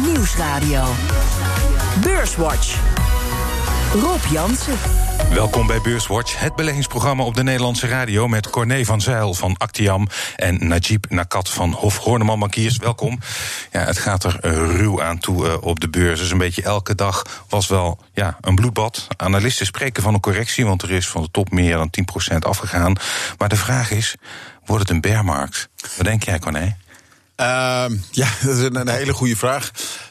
Nieuwsradio. Beurswatch. Rob Jansen. Welkom bij Beurswatch, het beleggingsprogramma op de Nederlandse radio met Corné van Zijl van Actiam en Najib Nakat van Hof Horneman Bankiers. Welkom. Ja, het gaat er uh, ruw aan toe uh, op de beurs. Dus een beetje elke dag was wel ja, een bloedbad. Analisten spreken van een correctie, want er is van de top meer dan 10% afgegaan. Maar de vraag is: wordt het een bearmarkt? Wat denk jij, Corné? Uh, ja, dat is een, hele goede vraag.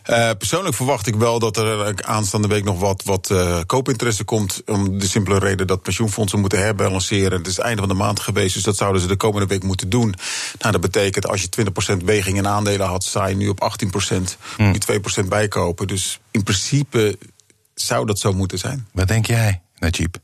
Uh, persoonlijk verwacht ik wel dat er aanstaande week nog wat, wat uh, koopinteresse komt. Om de simpele reden dat pensioenfondsen moeten herbalanceren. Het is het einde van de maand geweest, dus dat zouden ze de komende week moeten doen. Nou, dat betekent als je 20% weging in aandelen had, sta je nu op 18%. Hmm. Nu 2% bijkopen. Dus in principe zou dat zo moeten zijn. Wat denk jij, Najib?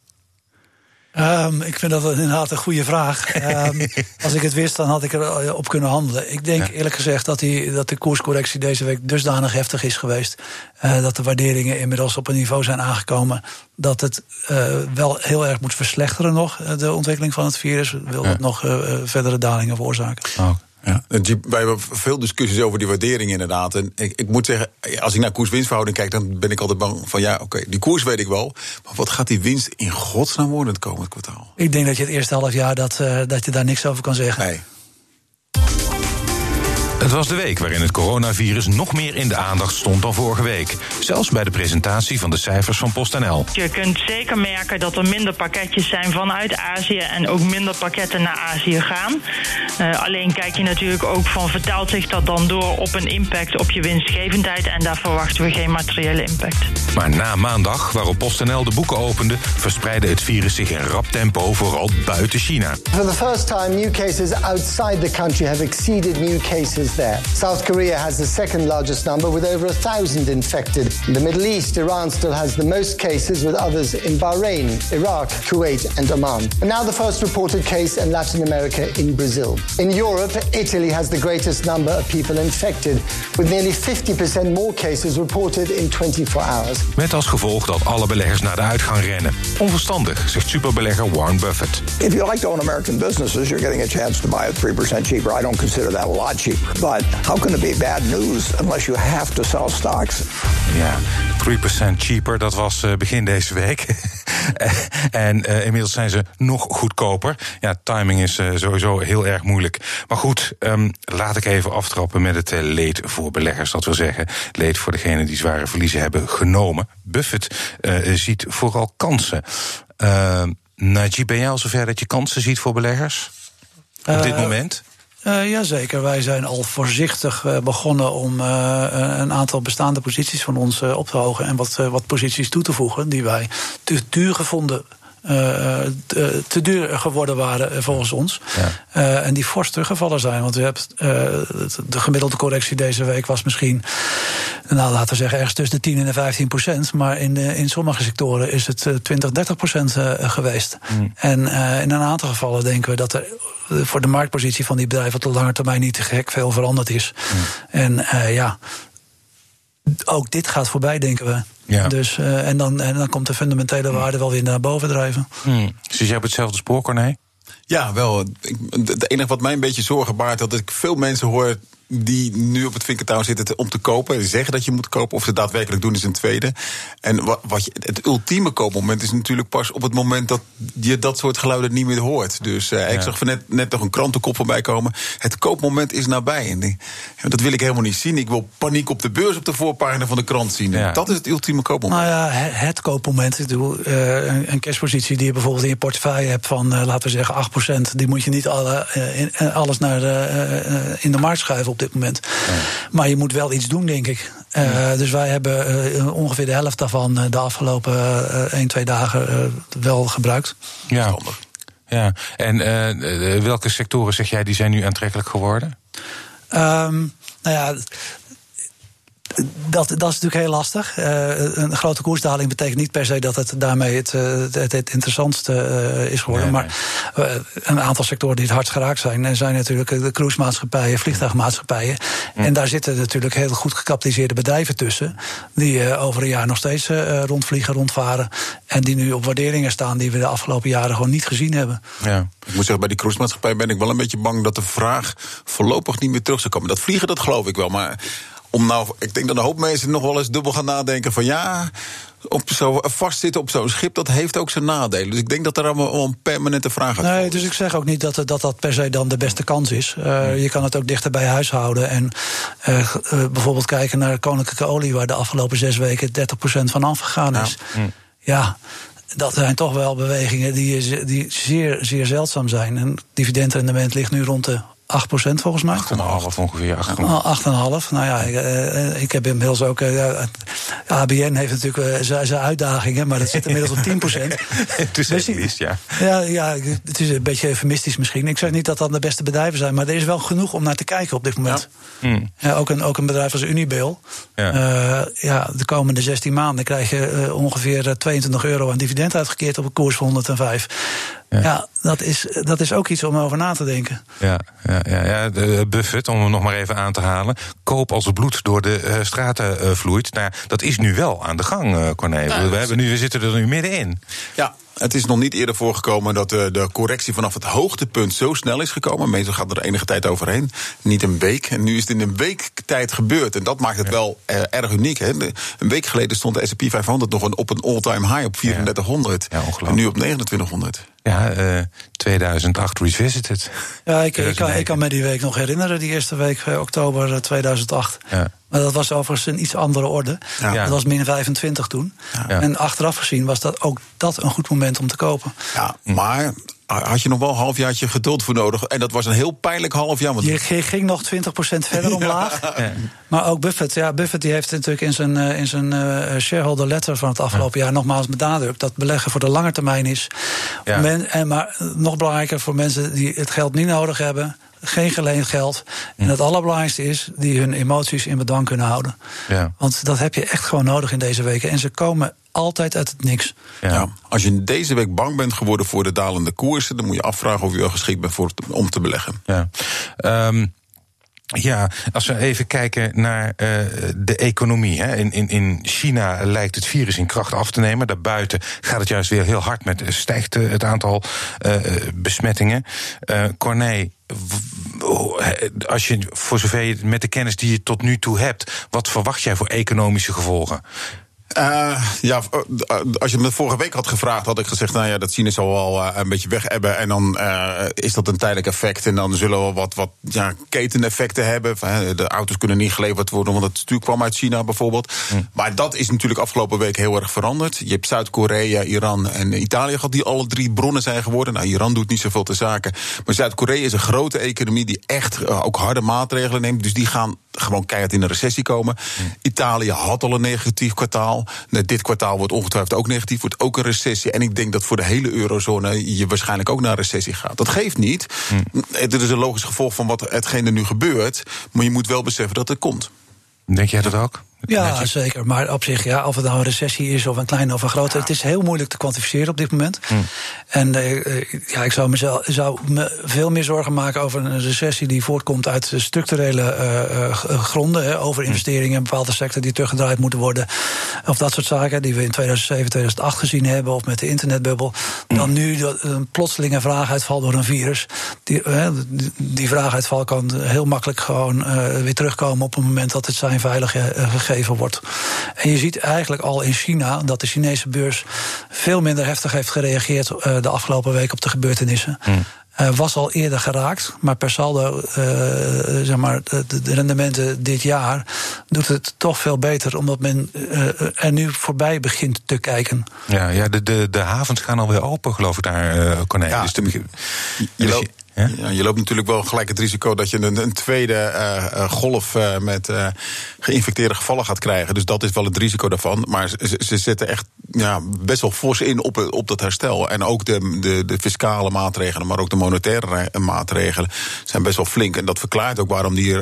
Um, ik vind dat inderdaad een goede vraag. Um, als ik het wist, dan had ik erop kunnen handelen. Ik denk ja. eerlijk gezegd dat, die, dat de koerscorrectie deze week dusdanig heftig is geweest. Uh, dat de waarderingen inmiddels op een niveau zijn aangekomen. dat het uh, wel heel erg moet verslechteren nog, de ontwikkeling van het virus. Wil ja. het nog uh, verdere dalingen veroorzaken. Oh. Ja. Wij hebben veel discussies over die waardering inderdaad. En ik, ik moet zeggen, als ik naar koers-winstverhouding kijk... dan ben ik altijd bang van ja, oké, okay, die koers weet ik wel. Maar wat gaat die winst in godsnaam worden het komend kwartaal? Ik denk dat je het eerste half jaar dat, uh, dat je daar niks over kan zeggen. Nee. Het was de week waarin het coronavirus nog meer in de aandacht stond dan vorige week. Zelfs bij de presentatie van de cijfers van PostNL. Je kunt zeker merken dat er minder pakketjes zijn vanuit Azië en ook minder pakketten naar Azië gaan. Uh, alleen kijk je natuurlijk ook van vertaalt zich dat dan door op een impact op je winstgevendheid en daar verwachten we geen materiële impact. Maar na maandag, waarop PostNL de boeken opende, verspreidde het virus zich in rap tempo vooral buiten China. For the first time, new cases outside the country have exceeded new cases there. South Korea has the second largest number with over a thousand infected. In the Middle East, Iran still has the most cases with others in Bahrain, Iraq, Kuwait, and Oman. And now the first reported case in Latin America in Brazil. In Europe, Italy has the greatest number of people infected, with nearly 50% more cases reported in 24 hours. Met als gevolg dat alle beleggers naar de uitgang rennen. Onverstandig, zegt superbelegger Warren Buffett. If you like to own American businesses, you're getting a chance to buy it 3% cheaper. I don't consider that a lot cheaper. But how can it be bad news unless you have to sell stocks? Ja, 3% cheaper, dat was uh, begin deze week. en uh, inmiddels zijn ze nog goedkoper. Ja, timing is uh, sowieso heel erg moeilijk. Maar goed, um, laat ik even aftrappen met het leed voor beleggers. Dat wil zeggen, leed voor degenen die zware verliezen hebben genomen. Buffett ziet vooral kansen. Najib, ben jij al zover dat je kansen ziet voor beleggers? Op dit moment? Uh, Jazeker, wij zijn al voorzichtig uh, begonnen om uh, een aantal bestaande posities van ons op te hogen en wat, wat posities toe te voegen die wij te duur gevonden te, te duur geworden waren volgens ons. Ja. En die fors teruggevallen zijn. Want we hebben, uh, de gemiddelde correctie deze week was misschien, nou laten we zeggen, ergens tussen de 10 en de 15 procent. Maar in, in sommige sectoren is het 20, 30 procent geweest. Mm. En in een aantal gevallen denken we dat er voor de marktpositie van die bedrijven op de lange termijn niet te gek veel veranderd is. Mm. En ja, ook dit gaat voorbij, denken we. Ja. Dus, uh, en, dan, en dan komt de fundamentele waarde wel weer naar boven drijven. Hmm. Zit jij op hetzelfde spoor, Corné? Ja, wel. Het enige wat mij een beetje zorgen baart, dat ik veel mensen hoor die nu op het vinkertouw zitten om te kopen. Zeggen dat je moet kopen. Of ze daadwerkelijk doen is een tweede. En wat, wat je, het ultieme koopmoment is natuurlijk pas op het moment dat je dat soort geluiden niet meer hoort. Dus uh, ja. ik zag net, net nog een krantenkop voorbij komen. Het koopmoment is nabij. En die, dat wil ik helemaal niet zien. Ik wil paniek op de beurs op de voorpagina van de krant zien. Ja. Dat is het ultieme koopmoment. Nou ja, het koopmoment. Ik bedoel, uh, een cashpositie die je bijvoorbeeld in je portefeuille hebt van, uh, laten we zeggen, 8%. Die moet je niet alle, in, alles naar de, in de markt schuiven op dit moment. Ja. Maar je moet wel iets doen, denk ik. Uh, ja. Dus wij hebben uh, ongeveer de helft daarvan uh, de afgelopen uh, 1, 2 dagen wel gebruikt. Ja, ja. en welke sectoren zeg jij die zijn nu aantrekkelijk geworden? Um, nou ja, dat, dat is natuurlijk heel lastig. Uh, een grote koersdaling betekent niet per se dat het daarmee het, het, het interessantste uh, is geworden. Nee, nee. Maar uh, een aantal sectoren die het hardst geraakt zijn, en zijn natuurlijk de cruisemaatschappijen, vliegtuigmaatschappijen. Mm. En daar zitten natuurlijk heel goed gecapitaliseerde bedrijven tussen. Die over een jaar nog steeds rondvliegen, rondvaren. En die nu op waarderingen staan die we de afgelopen jaren gewoon niet gezien hebben. Ja. Ik moet zeggen, bij die cruisemaatschappij ben ik wel een beetje bang dat de vraag voorlopig niet meer terug zou komen. Dat vliegen, dat geloof ik wel. Maar om nou, ik denk dat een hoop mensen nog wel eens dubbel gaan nadenken van ja op zo vastzitten op zo'n schip, dat heeft ook zijn nadelen. Dus ik denk dat er allemaal een permanente vraag uit Nee, dus ik zeg ook niet dat dat, dat per se dan de beste kans is. Uh, je kan het ook dichter bij huis houden. En uh, uh, bijvoorbeeld kijken naar koninklijke olie, waar de afgelopen zes weken 30% van afgegaan is. Ja. ja. Dat zijn toch wel bewegingen die, die zeer, zeer zeldzaam zijn. En dividendrendement ligt nu rond de 8% volgens mij. 8,5 ongeveer. 8,5. Nou ja, ik, uh, ik heb inmiddels ook. Uh, ABN heeft natuurlijk uh, zijn uitdagingen, maar dat zit inmiddels op 10%. het is dus ja. ja. Ja, het is een beetje eufemistisch misschien. Ik zeg niet dat dat de beste bedrijven zijn, maar er is wel genoeg om naar te kijken op dit moment. Ja. Mm. Ja, ook, een, ook een bedrijf als Unibail. Ja. ja, de komende 16 maanden krijg je ongeveer 22 euro aan dividend uitgekeerd op een koers van 105. Ja, ja dat, is, dat is ook iets om over na te denken. Ja, ja, ja, ja. De Buffett, om hem nog maar even aan te halen. Koop als het bloed door de uh, straten uh, vloeit. Nou, dat is nu wel aan de gang, uh, Corné. Ja, we, hebben nu, we zitten er nu middenin. Ja, het is nog niet eerder voorgekomen dat de, de, correctie vanaf het hoogtepunt zo snel is gekomen. Meestal gaat er enige tijd overheen. Niet een week. En nu is het in een week tijd gebeurd. En dat maakt het wel erg uniek. Hè. een week geleden stond de SP 500 nog een, op een all-time high op 3400. Ja. en nu op 2900. Ja, uh, 2008 Revisited. Ja, ik, ik, kan, ik kan me die week nog herinneren, die eerste week uh, oktober 2008. Ja. Maar dat was overigens een iets andere orde. Ja. Dat was min 25 toen. Ja. En achteraf gezien was dat ook dat een goed moment om te kopen. Ja, maar had je nog wel een halfjaartje geduld voor nodig. En dat was een heel pijnlijk half jaar. Want... Je ging nog 20% verder omlaag. Ja. Maar ook Buffett. Ja, Buffett die heeft natuurlijk in zijn, in zijn uh, shareholder letter van het afgelopen jaar nogmaals benadrukt dat beleggen voor de lange termijn is. Ja. Men, en maar nog belangrijker voor mensen die het geld niet nodig hebben geen geleend geld. En het allerbelangrijkste is die hun emoties in bedwang kunnen houden. Ja. Want dat heb je echt gewoon nodig in deze weken. En ze komen altijd uit het niks. Ja. ja. als je deze week bang bent geworden voor de dalende koersen, dan moet je afvragen of je wel geschikt bent voor om te beleggen. Ja. Um, ja, als we even kijken naar uh, de economie. Hè. In, in, in China lijkt het virus in kracht af te nemen. Daarbuiten gaat het juist weer heel hard met stijgt het aantal besmettingen. Uh, Corné, als je voor zover je met de kennis die je tot nu toe hebt, wat verwacht jij voor economische gevolgen? Uh, ja, eh, als je me vorige week had gevraagd, had ik gezegd: Nou ja, dat zien zal wel een beetje weg hebben. En dan uh, is dat een tijdelijk effect. En dan zullen we wat, wat ja, keteneffecten hebben. De auto's kunnen niet geleverd worden, want het stuur kwam uit China bijvoorbeeld. Hm. Maar dat is natuurlijk afgelopen week heel erg veranderd. Je hebt Zuid-Korea, Iran en Italië gehad, die alle drie bronnen zijn geworden. Nou, Iran doet niet zoveel te zaken. Maar Zuid-Korea is een grote economie die echt ook harde maatregelen neemt. Dus die gaan gewoon keihard in een recessie komen. Hm. Italië had al een negatief kwartaal. Dit kwartaal wordt ongetwijfeld ook negatief, wordt ook een recessie. En ik denk dat voor de hele eurozone je waarschijnlijk ook naar een recessie gaat. Dat geeft niet. Hm. Het is een logisch gevolg van wat hetgeen er nu gebeurt. Maar je moet wel beseffen dat het komt. Denk jij dat ook? Ja, zeker. Maar op zich, ja, of het nou een recessie is of een kleine of een grote, het is heel moeilijk te kwantificeren op dit moment. Hm. En uh, ja, ik zou, mezelf, zou me veel meer zorgen maken over een recessie die voortkomt uit structurele uh, gronden, hè, over hm. investeringen in bepaalde sectoren die teruggedraaid moeten worden. Of dat soort zaken die we in 2007, 2008 gezien hebben, of met de internetbubbel. Hm. Dan nu een plotselinge vraaguitval door een virus. Die, die vraaguitval kan heel makkelijk gewoon weer terugkomen op het moment dat het zijn veilig gegeven wordt. En je ziet eigenlijk al in China dat de Chinese beurs veel minder heftig heeft gereageerd uh, de afgelopen week op de gebeurtenissen. Hmm. Uh, was al eerder geraakt, maar per saldo, uh, zeg maar, de, de, rendementen dit jaar doet het toch veel beter, omdat men uh, er nu voorbij begint te kijken. Ja, ja de, de, de havens gaan alweer open, geloof ik, daar, uh, Corné. Ja, dus de, je, loopt, ja? ja? je loopt natuurlijk wel gelijk het risico dat je een, een tweede uh, golf uh, met uh, geïnfecteerde gevallen gaat krijgen. Dus dat is wel het risico daarvan. Maar ze, ze zetten echt ja, best wel fors in op, op dat herstel. En ook de, de, de fiscale maatregelen, maar ook de monetaire maatregelen zijn best wel flink. En dat verklaart ook waarom die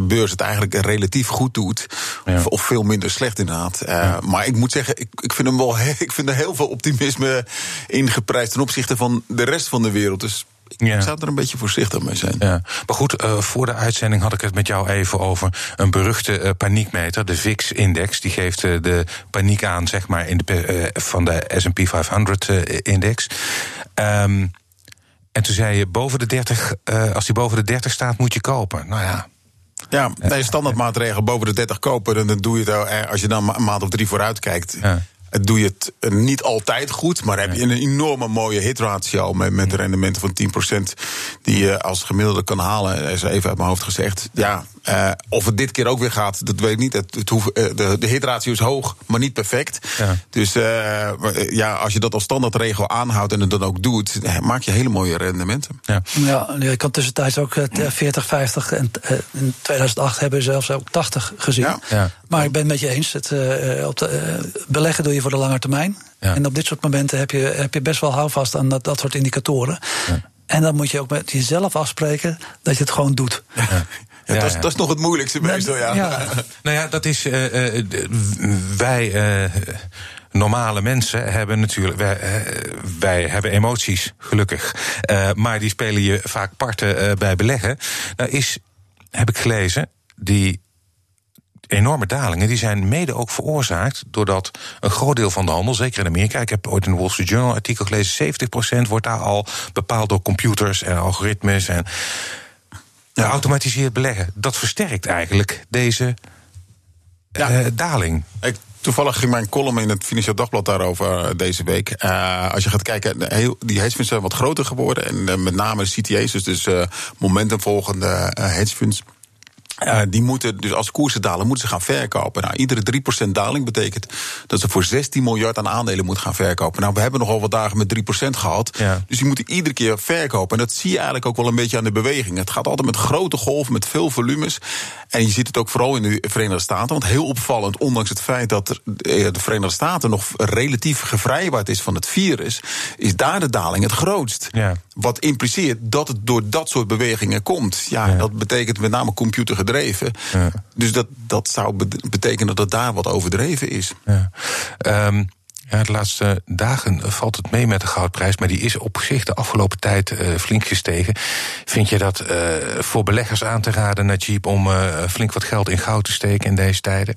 beurs het eigenlijk relatief goed doet. Ja. Of, of, veel minder slecht inderdaad. Ja. Maar ik moet zeggen, ik, ik vind hem wel ik vind er heel veel optimisme in geprijsd ten opzichte van de rest van de wereld. Dus ja. Ik zou er een beetje voorzichtig mee zijn. Ja. Maar goed, uh, voor de uitzending had ik het met jou even over een beruchte uh, paniekmeter, de VIX-index. Die geeft uh, de paniek aan, zeg maar, in de, van de SP 500-index. Um, en toen zei je, boven de 30, als die boven de 30 staat, moet je kopen. Nou ja, Ja, nee, standaardmaatregel boven de 30 kopen, dan doe je het als je dan een maand of drie vooruit kijkt. Ja doe je het eh, niet altijd goed, maar heb je een enorme mooie hitratio met, met rendementen van 10% die je als gemiddelde kan halen. Is even uit mijn hoofd gezegd. Ja, uh, of het dit keer ook weer gaat, dat weet ik niet. Het, het uh, de, de hitratio is hoog, maar niet perfect. Ja. Dus uh, ja, als je dat als standaardregel aanhoudt en het dan ook doet, maak je hele mooie rendementen. Ja, ja ik kan tussentijds ook 40, 50 en in 2008 hebben we zelfs ook 80 gezien. Ja. Maar ik ben het met je eens. Het, op de, beleggen doe je voor de lange termijn. En op dit soort momenten heb je, heb je best wel houvast aan dat, dat soort indicatoren. En dan moet je ook met jezelf afspreken dat je het gewoon doet. Ja. Ja, dat, is, dat, is, nog het moeilijkste meestal, ja. nou ja, dat is. Uh, uh, wij. Uh, normale mensen hebben natuurlijk. Wij, wij hebben emoties, gelukkig. maar die spelen je vaak parten bij beleggen. Nou is, heb ik gelezen, die enorme dalingen die zijn mede ook veroorzaakt doordat een groot deel van de handel, zeker in Amerika, ik heb ooit in een Wall Street Journal artikel gelezen, 70% wordt daar al bepaald door computers en algoritmes en ja. geautomatiseerd beleggen. Dat versterkt eigenlijk deze ja. uh, daling. Ik, toevallig ging mijn column in het Financieel Dagblad daarover uh, deze week. Uh, als je gaat kijken, heel, die hedge funds zijn wat groter geworden. En met name CTA's, dus, dus momentumvolgende hedge funds uh, die moeten, dus als koersen dalen, moeten ze gaan verkopen. Nou, iedere 3% daling betekent dat ze voor 16 miljard aan aandelen moeten gaan verkopen. Nou, we hebben nogal wat dagen met 3% gehad. Ja. Dus die moeten iedere keer verkopen. En dat zie je eigenlijk ook wel een beetje aan de beweging. Het gaat altijd met grote golven, met veel volumes. En je ziet het ook vooral in de Verenigde Staten. Want heel opvallend, ondanks het feit dat eh, de Verenigde Staten nog relatief gevrijwaard is van het virus, is daar de daling het grootst. Ja. Wat impliceert dat het door dat soort bewegingen komt. Ja, ja. dat betekent met name computergedreven overdreven. Ja. Dus dat, dat zou betekenen dat daar wat overdreven is. Ja. Um, ja, de laatste dagen valt het mee met de goudprijs, maar die is op zich de afgelopen tijd uh, flink gestegen. Vind je dat uh, voor beleggers aan te raden, Najib, om uh, flink wat geld in goud te steken in deze tijden?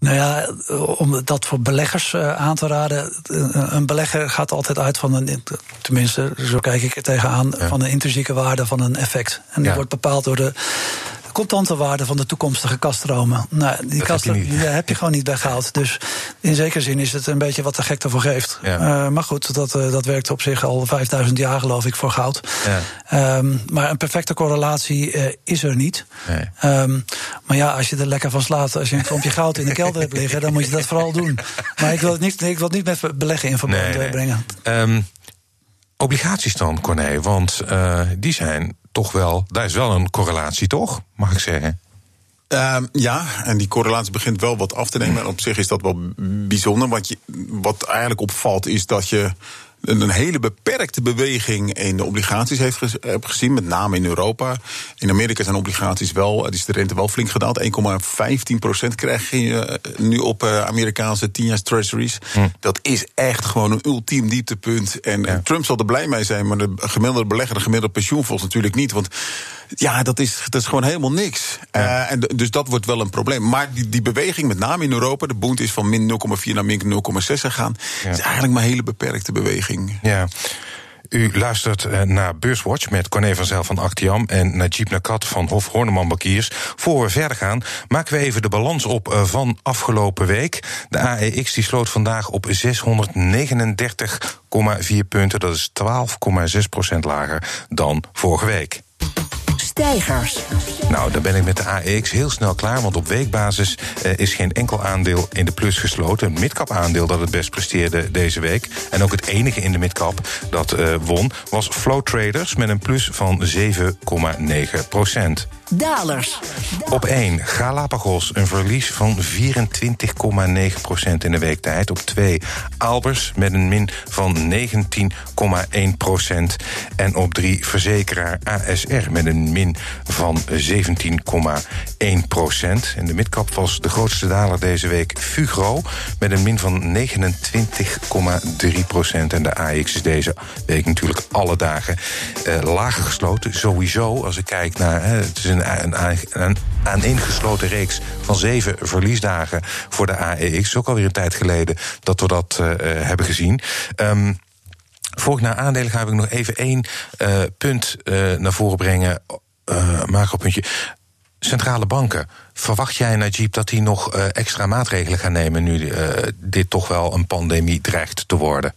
Nou ja, om dat voor beleggers aan te raden. Een belegger gaat altijd uit van een, tenminste, zo kijk ik er tegenaan, ja. van een intrinsieke waarde van een effect. En die ja. wordt bepaald door de contante waarde van de toekomstige kaststromen. Nou, die kasten heb, je heb je gewoon niet bij goud. Dus in zekere zin is het een beetje wat de gek ervoor geeft. Ja. Uh, maar goed, dat, uh, dat werkt op zich al 5000 jaar, geloof ik, voor goud. Ja. Um, maar een perfecte correlatie uh, is er niet. Nee. Um, maar ja, als je er lekker van slaat, als je een klompje goud in de kelder hebt liggen, dan moet je dat vooral doen. Maar ik wil het niet, ik wil het niet met beleggen in verband nee, nee. brengen. Um, obligaties dan, Corné, want die zijn toch wel, daar is wel een correlatie, toch? Mag ik zeggen? Uh, ja, en die correlatie begint wel wat af te nemen. En op zich is dat wel bijzonder. Want je, wat eigenlijk opvalt is dat je een hele beperkte beweging in de obligaties heeft gezien, met name in Europa. In Amerika zijn obligaties wel, is de rente wel flink gedaald. 1,15 procent krijg je eh, nu op eh, Amerikaanse 10 jaar treasuries. Hm. Dat is echt gewoon een ultiem dieptepunt. En, ja. Trump zal er blij mee zijn, maar de gemiddelde belegger, de gemiddelde pensioenfonds natuurlijk niet. Want ja, dat is, dat is gewoon helemaal niks. Ja. Uh, en dus dat wordt wel een probleem. Maar die, die beweging, met name in Europa, de boont is van min 0,4 naar min 0,6 gegaan. Ja. is eigenlijk maar een hele beperkte beweging. Ja. U luistert eh, naar Beurswatch met Corné van Zel van Actiam en Najib Nakat van Hof Horneman Bankiers. Voor we verder gaan, maken we even de balans op eh, van afgelopen week. De AEX die sloot vandaag op 639,4 punten. Dat is 12,6% lager dan vorige week stijgers. Nou, dan ben ik met de AEX heel snel klaar, want op weekbasis uh, is geen enkel aandeel in de plus gesloten. Een midcap aandeel dat het best presteerde deze week. En ook het enige in de midcap dat uh, won was Flow Traders met een plus van 7,9 procent. Dalers. Op 1 Galapagos, een verlies van 24,9% in de weektijd. Op 2 Albers met een min van 19,1% En op 3 verzekeraar ASR met een min van 17,1% En de midcap was de grootste daler deze week Fugro met een min van 29,3% En de AX is deze week natuurlijk alle dagen uh, lager gesloten. Sowieso, als ik kijk naar... Uh, het is een een, een, een aaneengesloten reeks van zeven verliesdagen voor de AEX. Ook alweer een tijd geleden dat we dat uh, hebben gezien. Um, Voor naar aandelen ga, ik nog even één uh, punt naar voren brengen. Uh, puntje. centrale banken. Verwacht jij, Najib, dat die nog uh, extra maatregelen gaan nemen nu uh, dit toch wel een pandemie dreigt te worden?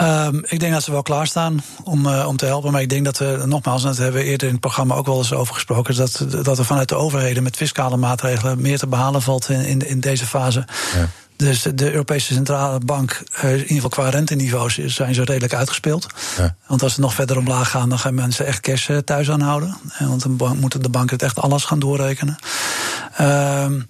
Um, ik denk dat ze wel klaarstaan om, uh, om te helpen. Maar ik denk dat we, nogmaals, en dat hebben we eerder in het programma ook wel eens over gesproken, dat, dat er vanuit de overheden met fiscale maatregelen meer te behalen valt in, in, in deze fase. Ja. Dus de Europese Centrale Bank, in ieder geval qua renteniveaus, zijn ze redelijk uitgespeeld. Ja. Want als ze nog verder omlaag gaan, dan gaan mensen echt cash thuis aanhouden. Want dan moeten de banken het echt alles gaan doorrekenen. Um,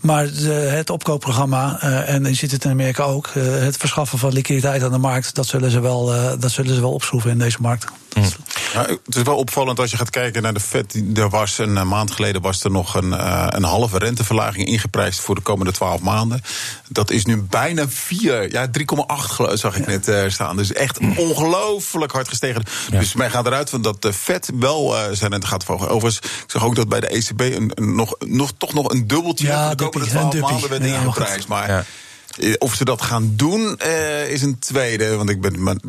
maar de, het opkoopprogramma, uh, en je ziet het in Amerika ook, uh, het verschaffen van liquiditeit aan de markt, dat zullen ze wel, uh, dat zullen ze wel opschroeven in deze markt. Mm. Ja, het is wel opvallend als je gaat kijken naar de Fed. Er was een maand geleden was er nog een, een halve renteverlaging ingeprijsd voor de komende twaalf maanden. Dat is nu bijna 4, ja 3,8 zag ik ja. net staan. Dus echt mm. ongelooflijk hard gestegen. Ja. Dus mij gaat eruit van dat de Fed wel zijn rente gaat verhogen. Overigens, ik zag ook dat bij de ECB een, een, nog, nog, toch nog een dubbeltje ja, komende twaalf maanden werd ingeprijsd. Maar ja. of ze dat gaan doen, uh, is een tweede. Want ik ben met,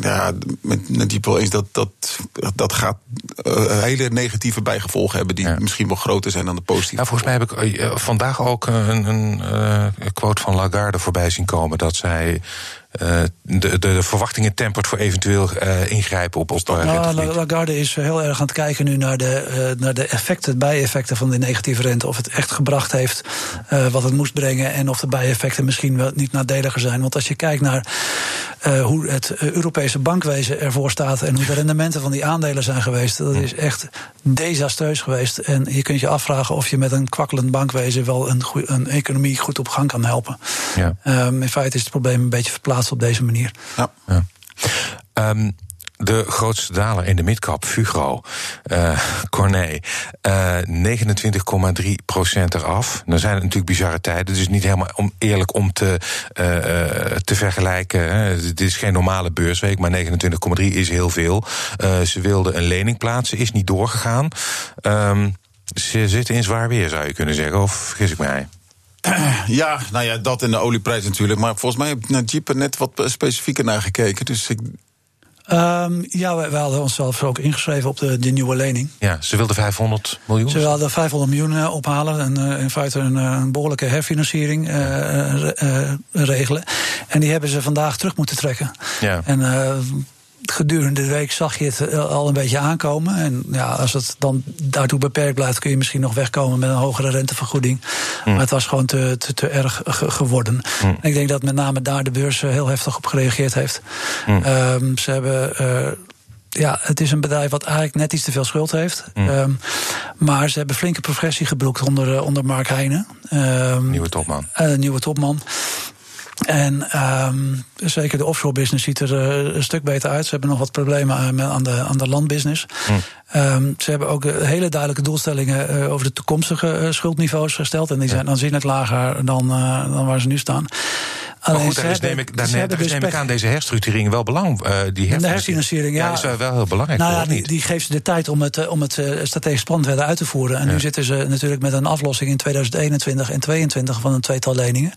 ja, met, die eens dat dat, dat gaat uh, hele negatieve bijgevolgen hebben... die ja. misschien wel groter zijn dan de positieve. Ja, volgens mij heb ik uh, vandaag ook een, een quote van Lagarde voorbij zien komen... dat zij uh, de, de, de, verwachtingen tempert voor eventueel uh, ingrijpen op, op uh, nou, Lagarde is heel erg aan het kijken nu naar de, naar de effecten, bijeffecten van de negatieve rente. Of het echt gebracht heeft wat het moest brengen. En of de bijeffecten misschien wel niet nadeliger zijn. Want als je kijkt naar hoe het Europese bankwezen ervoor staat. en hoe de rendementen van die aandelen zijn geweest. dat is echt desastreus geweest. En je kunt je afvragen of je met een kwakkelend bankwezen wel een, een economie goed op gang kan helpen. Ja. Um, in feite is het probleem een beetje verplaatst op deze manier. Ja. ja. Um, de grootste daler in de midcap, Fugro, uh, Corné, uh, 29,3 procent eraf. Dan zijn het natuurlijk bizarre tijden, dus niet helemaal om, eerlijk om te, uh, te vergelijken. Hè. Dit is geen normale beursweek, maar 29,3 is heel veel. Uh, ze wilden een lening plaatsen, is niet doorgegaan. Um, ze zitten in zwaar weer, zou je kunnen zeggen, of vergis ik mij? Ja, nou ja, dat en de olieprijs natuurlijk. Maar volgens mij heb ik naar Jeep er net wat specifieker naar gekeken. Dus ik Um, ja, we, we, hadden onszelf ook ingeschreven op de, de, nieuwe lening. Ja, ze wilden 500 miljoen? Ze wilden 500 miljoen uh, ophalen en uh, in feite een, een behoorlijke herfinanciering uh, regelen. En die hebben ze vandaag terug moeten trekken. Ja. En gedurende de week zag je het eh, al een beetje aankomen. En ja, als het dan daartoe beperkt blijft, kun je misschien nog wegkomen met een hogere rentevergoeding. Mm. Maar het was gewoon te, te, te erg geworden. Mm. Ik denk dat met name daar de beurs eh, heel heftig op gereageerd heeft. Mm. Um, ze hebben. Uh, ja, het is een bedrijf wat eigenlijk net iets te veel schuld heeft. Um, maar ze hebben flinke progressie gebroekt onder, onder Mark Heijnen. Um, nieuwe topman. Uh, nieuwe topman. En um, zeker de offshore business ziet er uh, een stuk beter uit. Ze hebben nog wat problemen aan de, aan de landbusiness. Hm. Um, ze hebben ook hele duidelijke doelstellingen uh, over de toekomstige uh, schuldniveaus gesteld. En die zijn aanzienlijk lager dan, dan waar ze nu staan. Alleen maar goed, daar is, neem ik, daar, daar dus neem ik aan deze herstructurering wel belang. Uh, die de herfinanciering, ja. ja. is wel heel belangrijk. Nou ja, die, die, geeft ze de tijd om het, om het strategisch plan verder uit te voeren. En ja. nu zitten ze natuurlijk met een aflossing in 2021 en 2022 van een tweetal leningen.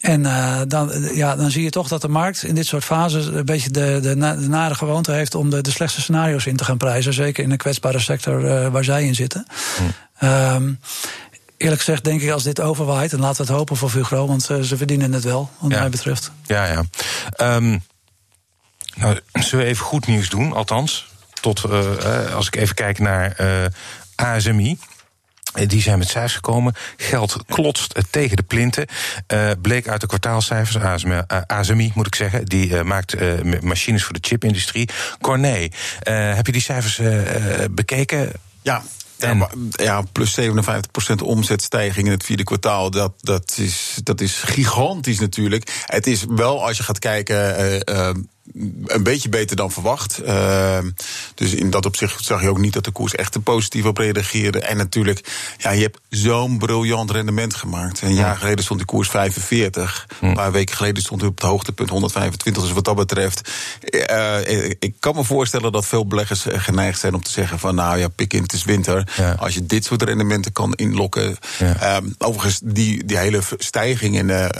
En uh, dan, ja, dan zie je toch dat de markt in dit soort fases een beetje de, de, de nare gewoonte heeft om de, de slechtste scenario's in te gaan prijzen. Zeker in een kwetsbare sector waar zij in zitten. Hm. Um, eerlijk gezegd denk ik als dit overwaait, en laten we het hopen voor Vugro, want uh, ze verdienen het wel, wat ja. mij betreft. Ja, ja. Um, nou, zullen we even goed nieuws doen, althans. Tot, uh, als ik even kijk naar uh, ASMI. Die zijn met cijfers gekomen. Geld klotst tegen de plinten. Uh, bleek uit de kwartaalcijfers, ASMI, ASMI moet ik zeggen. Die uh, maakt uh, machines voor de chipindustrie. Corné, heb je die cijfers bekeken? Ja, ja, ja, plus 57% omzetstijging in het vierde kwartaal. Dat, dat, is, dat is gigantisch natuurlijk. Het is wel, als je gaat kijken. Uh, uh, een beetje beter dan verwacht. Uh, dus in dat opzicht zag je ook niet dat de koers echt te positief op reageerde. En natuurlijk, ja, je hebt zo'n briljant rendement gemaakt. Een jaar geleden stond die koers 45. Een paar weken geleden stond hij op het hoogtepunt 125. Dus wat dat betreft, uh, ik kan me voorstellen dat veel beleggers geneigd zijn om te zeggen van nou ja, pik in, het is winter. Ja. Als je dit soort rendementen kan inlokken. Ja. Um, overigens, die, die hele stijging in de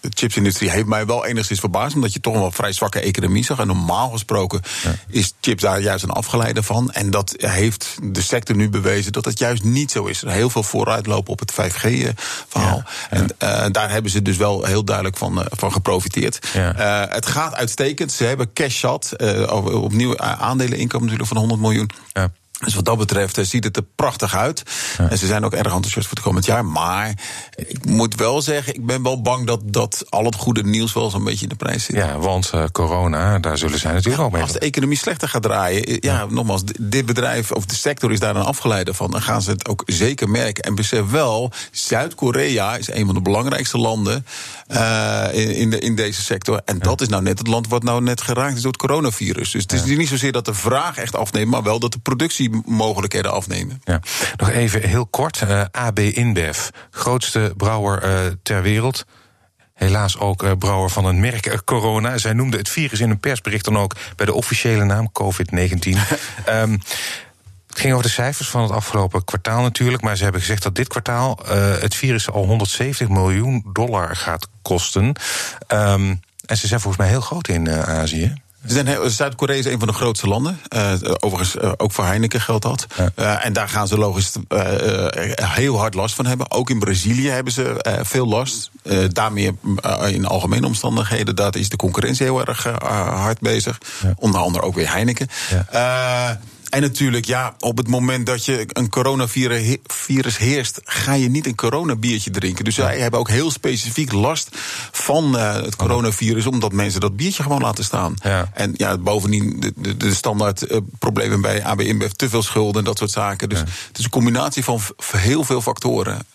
chipsindustrie heeft mij wel enigszins verbaasd. Omdat je toch wel vrij zwakke En normaal gesproken is chips daar juist een afgeleide van. En dat heeft de sector nu bewezen dat het juist niet zo is. Er heel veel vooruitlopen op het 5G-verhaal. En uh, daar hebben ze dus wel heel duidelijk van, uh, van geprofiteerd. Uh, het gaat uitstekend. Ze hebben cash zat. opnieuw aandeleninkomen natuurlijk van 100 miljoen. Ja. Dus wat dat betreft uh, ziet het er prachtig uit. Ja. En ze zijn ook erg enthousiast voor het komend jaar. Maar ik moet wel zeggen, ik ben wel bang dat, dat al het goede nieuws wel zo'n beetje in de prijs zit. Ja, want uh, corona, daar zullen zij natuurlijk ja, ook mee. Als de economie slechter gaat draaien, ja, ja, nogmaals, dit bedrijf of de sector is daar een afgeleide van. Dan gaan ze het ook zeker merken. En besef wel, Zuid-Korea is een van de belangrijkste landen uh, in, de, in deze sector. En dat is nou net het land wat nou net geraakt is door het coronavirus. Dus het is niet zozeer dat de vraag echt afneemt, maar wel dat de productiemogelijkheden afnemen. Ja. Nog even heel kort. Uh, AB InBev, grootste brouwer uh, ter wereld. Helaas ook uh, brouwer van een merk corona. Zij noemde het virus in een persbericht dan ook bij de officiële naam COVID-19. um, het ging over de cijfers van het afgelopen kwartaal natuurlijk. Maar ze hebben gezegd dat dit kwartaal het virus al 170 miljoen dollar gaat kosten. Um, en ze zijn volgens mij heel groot in Azië. Zuid-Korea is een van de grootste landen. Uh, overigens, uh, ook voor Heineken geldt dat. Ja. Uh, en daar gaan ze logisch heel hard last van hebben. Ook in Brazilië hebben ze veel last. daarmee in algemene omstandigheden. Daar is de concurrentie heel erg hard bezig. Ja. Onder andere ook weer Heineken. Ja. En natuurlijk, ja, op het moment dat je een coronavirus heerst, ga je niet een coronabiertje drinken. Dus zij hebben ook heel specifiek last van uh, het coronavirus, omdat mensen dat biertje gewoon laten staan. Ja. En ja, bovendien de, de, de standaard uh, problemen bij AB InBev, te veel schulden en dat soort zaken. Dus ja. het is een combinatie van heel veel factoren.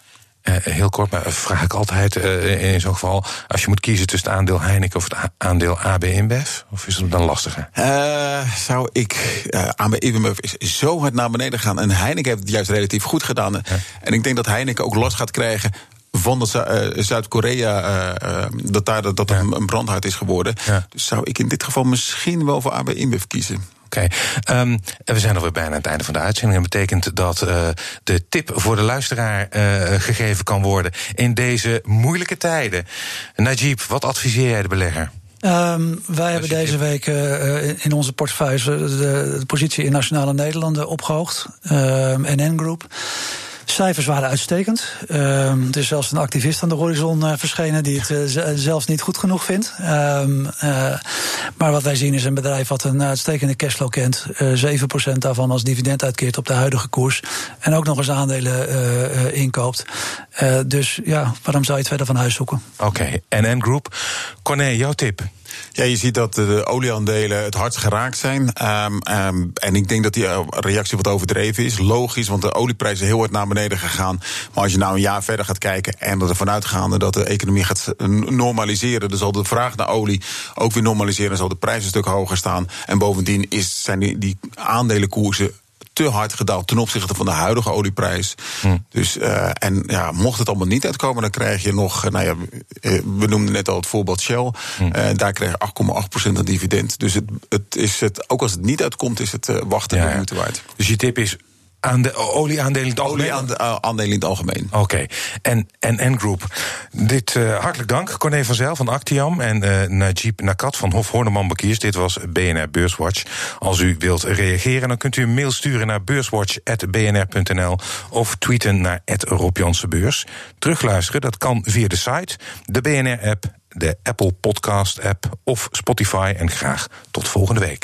Uh, heel kort, maar vraag ik altijd uh, in zo'n geval... als je moet kiezen tussen het aandeel Heineken of het aandeel AB InBev? Of is het dan lastiger? Uh, zou ik... AB InBev is zo hard naar beneden gegaan... en Heineken heeft het juist relatief goed gedaan. Ja. En ik denk dat Heineken ook last gaat krijgen van Zuid-Korea, uh, dat daar dat, dat ja. een brandhaard is geworden. Ja. Dus zou ik in dit geval misschien wel voor AB InBev kiezen. Oké, okay. um, we zijn alweer bijna aan het einde van de uitzending. Dat betekent dat uh, de tip voor de luisteraar uh, gegeven kan worden in deze moeilijke tijden. Najib, wat adviseer jij de belegger? Um, wij hebben deze week uh, in onze portefeuille de, de, positie in Nationale Nederlanden opgehoogd. NN Group. Cijfers waren uitstekend. Er is zelfs een activist aan de horizon uh, verschenen die het uh, zelfs niet goed genoeg vindt. Uh, maar wat wij zien is een bedrijf wat een uitstekende cashflow kent. 7% daarvan als dividend uitkeert op de huidige koers. En ook nog eens aandelen inkoopt. dus ja, waarom zou je het verder van huis zoeken? Oké. NN Group. Corné, jouw tip? Ja, je ziet dat de olieaandelen het hardst geraakt zijn. Um, um, en ik denk dat die reactie wat overdreven is. Logisch, want de olieprijs is heel hard naar beneden gegaan. Maar als je nou een jaar verder gaat kijken en er ervan uitgaande dat de economie gaat normaliseren, dan zal de vraag naar olie ook weer normaliseren. Dan zal de prijs een stuk hoger staan. En bovendien is, zijn die, die aandelenkoersen te hard gedaald ten opzichte van de huidige olieprijs. Hm. Dus, uh, en ja, mocht het allemaal niet uitkomen, dan krijg je nog, nou ja, we noemden net al het voorbeeld Shell. Hm. Uh, daar krijg je 8,8% aan dividend. Dus het, het is het, ook als het niet uitkomt, is het wachten ja, de moeite waard. Dus je tip is aan de olieaandelen in het algemeen? Olieaandelen in het algemeen. Oké. Okay. En en Group. Dit uh, hartelijk dank. Corné van Zijl van Actiam en uh, Najib Nakat van Hof Horneman Bankiers. Dit was BNR Beurswatch. Als u wilt reageren, dan kunt u een mail sturen naar beurswatch.bnr.nl of tweeten naar Rob Beurs. Terugluisteren, dat kan via de site, de BNR-app, de Apple Podcast-app of Spotify. En graag tot volgende week.